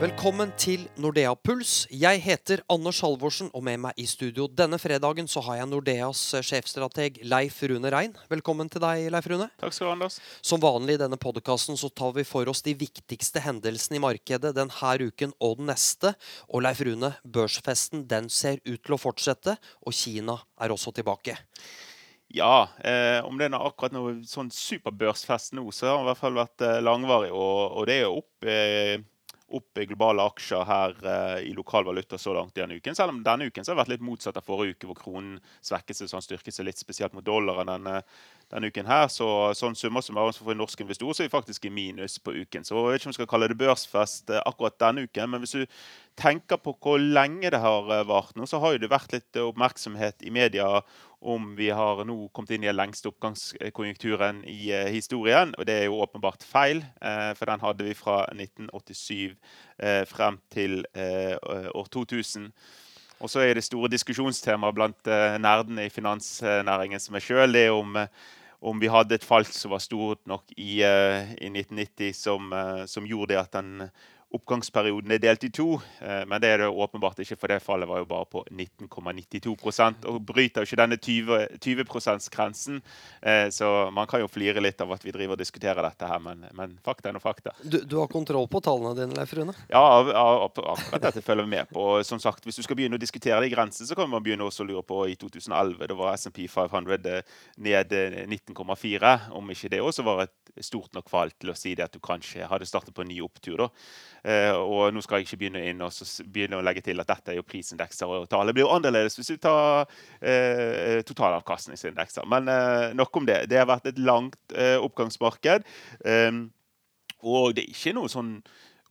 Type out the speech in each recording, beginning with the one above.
Velkommen til Nordea Puls. Jeg heter Anders Halvorsen, og med meg i studio denne fredagen så har jeg Nordeas eh, sjefstrateg Leif Rune Rein. Velkommen til deg, Leif Rune. Takk skal du ha, Anders. Som vanlig i denne podkasten så tar vi for oss de viktigste hendelsene i markedet denne uken og den neste. Og Leif Rune, børsfesten den ser ut til å fortsette, og Kina er også tilbake. Ja, eh, om det er akkurat noe sånn superbørsfest nå, så har den i hvert fall vært eh, langvarig. Og, og det er jo opp eh, opp i globale aksjer her uh, i lokal valuta så langt denne uken. Selv om denne uken så har det vært litt motsatt av forrige uke, hvor kronen svekket seg så han styrket seg litt spesielt mot dollaren denne, denne uken her. Så sånn summer som er for en norsk så er vi faktisk i minus på uken. Så jeg vet ikke om vi skal kalle det børsfest uh, akkurat denne uken, men hvis du tenker på hvor lenge det har uh, vart nå, så har jo det vært litt oppmerksomhet i media om vi har nå kommet inn i den lengste oppgangskonjunkturen i eh, historien. Og det er jo åpenbart feil, eh, for den hadde vi fra 1987 eh, frem til år 2000. Og så er det store diskusjonstemaet blant nerdene i finansnæringen som er sjøl, det er om, om vi hadde et fall som var stort nok i, i 1990 som, som, gjorde det at den Oppgangsperioden er delt i to, eh, men det er det åpenbart ikke, for det fallet var jo bare på 19,92 og bryter jo ikke denne 20, 20 %-grensen. Så man kan jo flire litt av at vi driver og diskuterer dette her, men, men fakta er noe fakta. Du, du, har kontroll på tallene dine, Leif Rune? Ja, akkurat dette følger vi med på. Som sagt, Hvis du skal begynne å diskutere de grensene, så kan man begynne også å lure på i 2011. Da var SMP 500 ned 19,4. Om ikke det også var et stort nok fall til å si det at du kanskje hadde startet på en ny opptur. da. Eh, og nå skal jeg ikke begynne inn og begynne å legge til at dette er jo prisindekser. og tallet blir jo annerledes hvis du tar eh, totalavkastningsindekser. Men eh, nok om det. Det har vært et langt eh, oppgangsmarked. Eh, og det er ikke noe sånn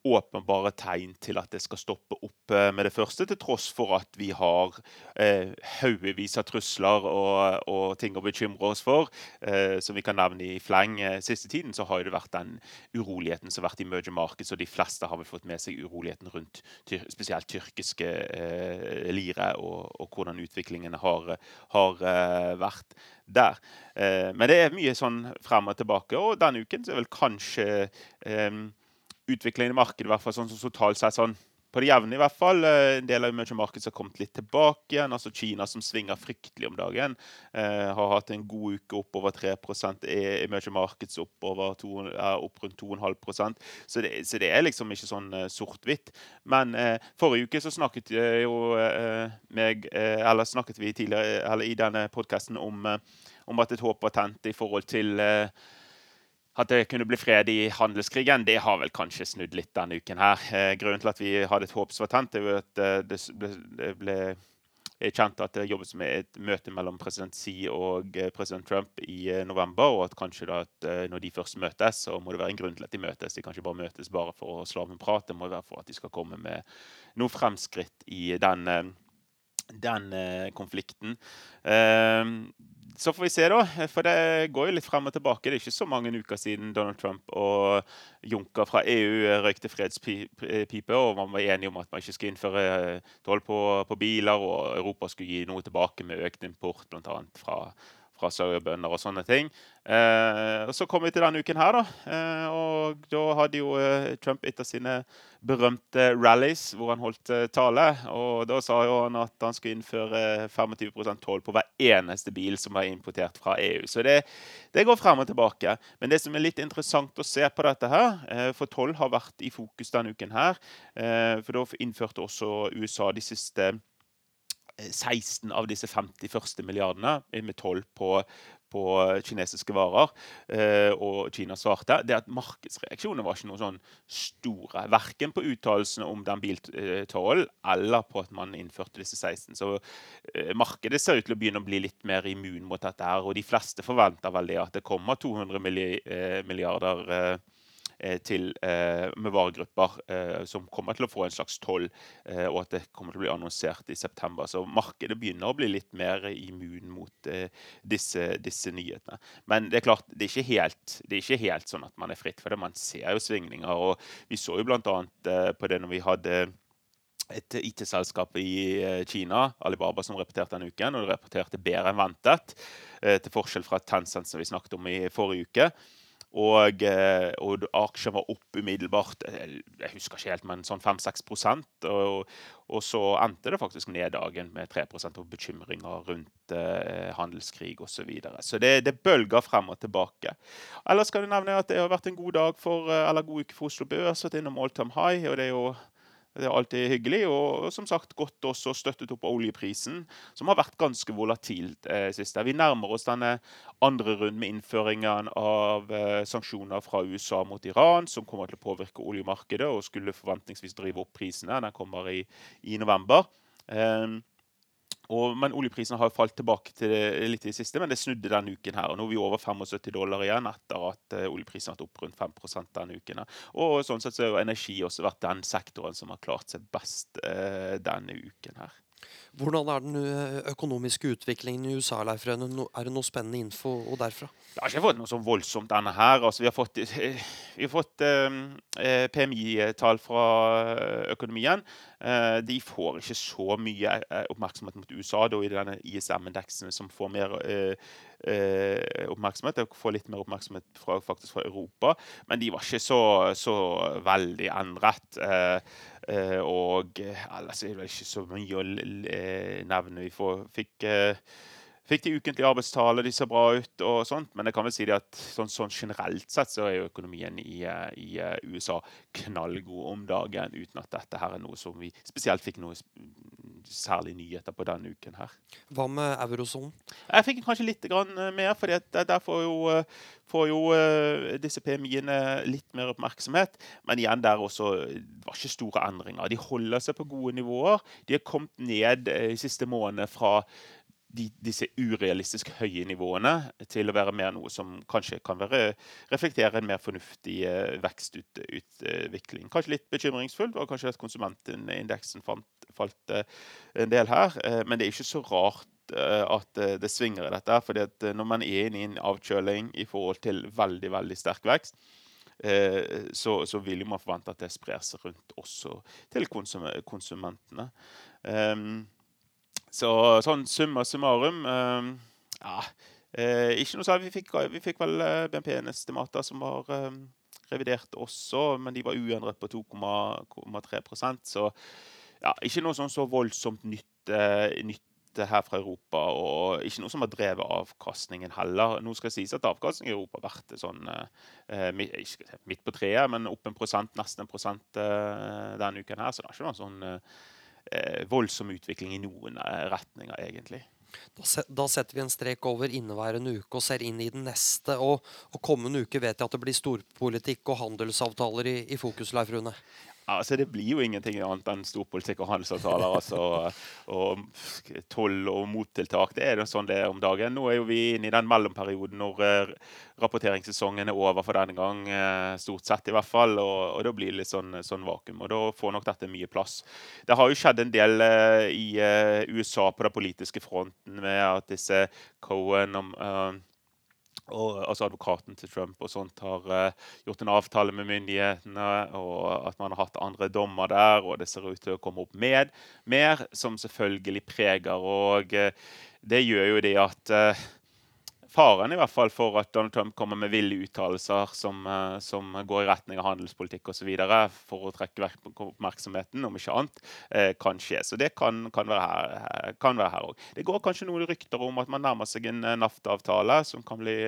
åpenbare tegn til at det skal stoppe opp eh, med det første, til tross for at vi har eh, haugevis av trusler og, og, ting å bekymre oss for. Eh, som vi kan nevne i fleng. Eh, siste tiden så har det vært den uroligheten som har vært i merger markets, og de fleste har vel fått med seg uroligheten rundt tyr, spesielt tyrkiske eh, lire, og, og, hvordan utviklingen har, har eh, vært der. Eh, men det er mye sånn frem og tilbake, og denne uken så er vel kanskje utviklingen i markedet, i hvert fall sånn som totalt sett sånn på det jevne i hvert fall. Eh, en del av emerging markets har kommet litt tilbake igjen. altså Kina som svinger fryktelig om dagen. Eh, har hatt en god uke opp over 3% emerging markets opp, over er opp rundt 2,5% så så det er liksom ikke sånn eh, sort-hvitt. Men eh, forrige uke så snakket jo eh, meg, eh, eller snakket vi tidligere eller i denne podkasten om, om, at et håp var tent i forhold til at det kunne bli fred i handelskrigen, det har vel kanskje snudd litt denne uken. her. Eh, grunnen til at vi hadde et håp som var tent, er jo at eh, det ble, det ble kjent at det jobbes med et møte mellom president Xi og eh, president Trump i november. Og at kanskje da at når de først møtes, så må det være en grunn til at de møtes. De kan ikke bare møtes bare for å slå av en prat. Det må være for at de skal komme med noe fremskritt i den, den konflikten. Så får vi se, da. For det går jo litt frem og tilbake. Det er ikke så mange uker siden Donald Trump og Juncker fra EU røykte fredspipe, og man var enige om at man ikke skulle innføre toll på, på, biler, og Europa skulle gi noe tilbake med økt import, bl.a. fra fra sauebønder og sånne ting. Eh, og Så kom vi til denne uken her, da. Eh, og da hadde jo eh, Trump et av sine berømte rallies hvor han holdt eh, tale. Og da sa jo han at han skulle innføre 25% toll på hver eneste bil som var importert fra EU. Så det, det, går frem og tilbake. Men det som er litt interessant å se på dette her, eh, for toll har vært i fokus denne uken her, eh, for da innførte også USA de siste 16 av disse 50 første milliardene med toll på, på kinesiske varer, eh, og Kina svarte, det at markedsreaksjonene var ikke noe sånn store. Verken på uttalelsene om den biltollen eller på at man innførte disse 16. Så eh, markedet ser ut til å begynne å bli litt mer immun mot dette. her, Og de fleste forventer vel det at det kommer 200 eh, milliarder Eh, til, eh, med varegrupper eh, som kommer til å få en slags toll, og at det kommer til å bli annonsert i september. Så markedet begynner å bli litt mer immun mot disse, disse nyhetene. Men det er klart, det er, ikke helt, er ikke helt sånn at man er fritt for det. Man ser jo svingninger. og Vi så jo bl.a. på det når vi hadde et IT-selskap i Kina, Alibaba, som repeterte denne uken. Og det repeterte bedre enn ventet, til forskjell fra Tencent, som vi snakket om i forrige uke. Og, eh, og aksjen var opp umiddelbart. Jeg husker ikke helt, men sånn 5-6 og, og så endte det faktisk ned dagen med 3 og bekymringer rundt eh, handelskrig osv. Så, videre. så det, det bølger frem og tilbake. Ellers kan jeg nevne at det har vært en god dag for, eh, eller god uke for Oslo Børs. Vært innom all time high. og det er jo det er alltid hyggelig. Og som sagt godt også støttet opp oljeprisen, som har vært ganske volatilt eh, siste. Vi nærmer oss denne andre runden med innføringen av eh, sanksjoner fra USA mot Iran, som kommer til å påvirke oljemarkedet og skulle forventningsvis drive opp prisene. Den kommer i, i november. Eh, og, men oljeprisen har falt tilbake til det, litt i det siste, men det snudde denne uken. her, og Nå er vi over 75 dollar igjen etter at uh, oljeprisen har vært opp rundt 5 denne uken. Og sånn sett så har energi også vært den sektoren som har klart seg best eh, denne uken. her. Hvordan er den eh, økonomiske utviklingen i USA? Leif Er det noe spennende info derfra? Jeg har ikke fått noe så voldsomt denne her. Altså, vi har fått, har fått eh, PMI-tall fra økonomien. Eh, de får ikke så mye eh, oppmerksomhet mot USA da, i denne ISM-indeksen, som får mer eh, eh, oppmerksomhet. De får litt mer oppmerksomhet fra, faktisk fra Europa, men de var ikke så, så veldig endret. Eh, og ellers er det ikke så mye å nevne. Vi får, fikk fikk de ukentlige arbeidstale, de ser bra ut og sånt. Men jeg kan vel si at sånn, sånn generelt sett så er jo økonomien i, i, USA knallgod om dagen, uten at dette her er noe som vi spesielt fikk noe særlig nyheter på denne uken her. Hva med eurosonen? Jeg fikk kanskje litt mer, for der får jo, får jo disse PMI-ene litt mer oppmerksomhet. Men igjen, der også det var ikke store endringer. De holder seg på gode nivåer. De har kommet ned i siste måned fra de, disse urealistisk høye nivåene til å være mer noe som kanskje kan være, reflektere en mer fornuftig uh, vekstutvikling. Kanskje litt bekymringsfullt var kanskje at konsumentindeksen fant, falt uh, en del her. Uh, men det er ikke så rart at det svinger i dette. fordi at når man er inne i en avkjøling i forhold til veldig veldig sterk vekst, så, så, vil man forvente at det sprer seg rundt også til konsum konsumentene. Um, så sånn summa summarum uh, ja, uh, Ikke noe særlig. Vi fikk, vi fikk vel uh, BNP-estimater som var um, revidert også, men de var uendret på 2,3% Så ja, ikke noe sånn så voldsomt nytt, nytt her fra Europa, og ikke noe som har drevet avkastningen heller. Nå skal det sies at avkastningen i Europa har vært sånn eh, midt på treet, men opp en prosent, nesten en prosent eh, denne uken her. Så det er ikke noe sånn eh, eh, voldsom utvikling i noen eh, retninger, egentlig. Da, da, setter vi en strek over inneværende uke og ser inn i den neste. Og, og kommende uke vet jeg at det blir storpolitikk og handelsavtaler i, i fokus, Leif Rune. Altså, det blir jo ingenting annet enn storpolitikk og handelsavtaler. altså, og toll og mottiltak. Det er jo sånn det er om dagen. Nå er jo vi inne i den mellomperioden når uh, rapporteringssesongen er over for denne gang. Uh, stort sett, i hvert fall. Og, og da blir det litt sånn, sånn, vakuum. Og da får nok dette mye plass. Det har jo skjedd en del uh, i USA på den politiske fronten med at disse Cohen om og, altså advokaten til Trump og sånt har uh, gjort en avtale med myndighetene, og at man har hatt andre dommer der, og det ser ut til å komme opp med mer, som selvfølgelig preger. Og uh, det gjør jo det at uh, faren i hvert fall for at Donald Trump kommer med ville uttalelser som, uh, som, går i retning av handelspolitikk osv. for å trekke oppmerksomheten, om ikke annet, uh, kan skje. Så det kan, kan være her òg. Det går kanskje noen rykter om at man nærmer seg en NAFTA-avtale som kan bli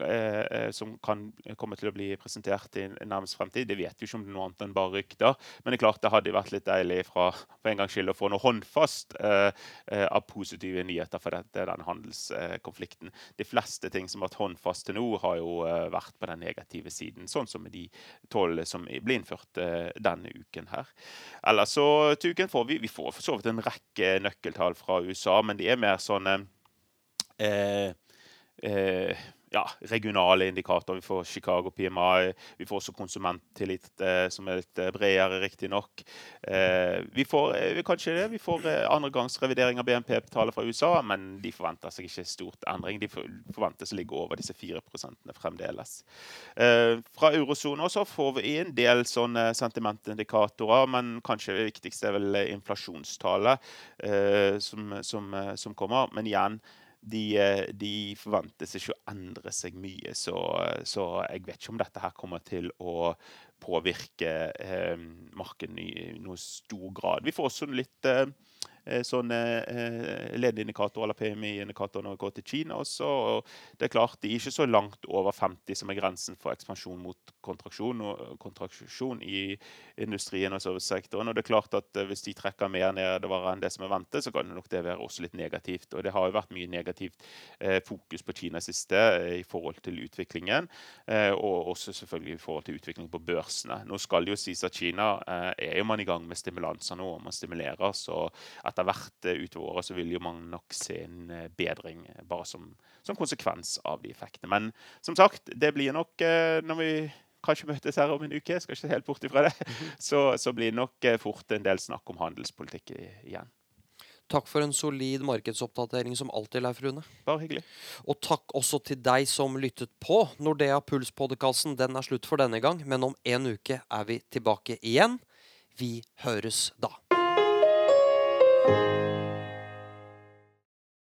Eh, eh, som kan komme til å bli presentert i nærmest fremtid. Det vet vi ikke om det er noe annet enn bare rykter. Men det er klart det hadde vært litt deilig fra, for en gangs skyld å få noe håndfast eh, eh, av positive nyheter for dette, den handelskonflikten. De fleste ting som har vært håndfast til nå, har jo vært på den negative siden. Sånn som med de tolv som ble innført eh, denne uken her. Ellers så til får vi, vi får for så vidt en rekke nøkkeltall fra USA, men de er mer sånn eh, eh, ja, regionale indikatorer. Vi får Chicago PMI. Vi får også konsumenttillit, eh, som er litt eh, bredere, riktignok. Eh, vi får eh, kanskje det. Vi får eh, andregangsrevidering av BNP-tallet fra USA, men de forventer seg ikke stort endring. De forventes å ligge over disse 4 fremdeles. Eh, fra eurosonen også får vi en del sånne sentimentindikatorer, men kanskje det viktigste er vel inflasjonstallet eh, som, som, som kommer. Men igjen, de, de, forventes ikke å endre seg mye. Så, så, jeg vet ikke om dette her kommer til å påvirke eh, markedet i, noe stor grad. Vi får også litt Eh, sånne eh, ledeindikatorer eller PMI-indikatorer når vi går til Kina også. og det er klart De er ikke så langt over 50, som er grensen for ekspansjon mot kontraksjon, kontraksjon i industrien og servicesektoren. og det er klart at eh, Hvis de trekker mer nedover enn det som er ventet, så kan det nok det være også litt negativt. og Det har jo vært mye negativt eh, fokus på Kina siste eh, i forhold til utviklingen, eh, og også selvfølgelig i forhold til utvikling på børsene. Nå skal det jo sies at Kina er jo man i gang med stimulanser nå, og man stimulerer. så at etter hvert eh, utover året så vil jo man nok se en eh, bedring eh, bare som, som, konsekvens av de effektene. Men som sagt, det blir nok når vi kanskje møtes her om en uke, skal ikke helt bort ifra det, mhm. så, så blir det nok fort en del snakk om handelspolitikk igjen. Takk for en solid markedsoppdatering som alltid, Leif Rune. Bare hyggelig. Og takk også til deg som lyttet på. Nordea Puls-podkasten den er slutt for denne gang, men om en uke er vi tilbake igjen. Vi høres da. you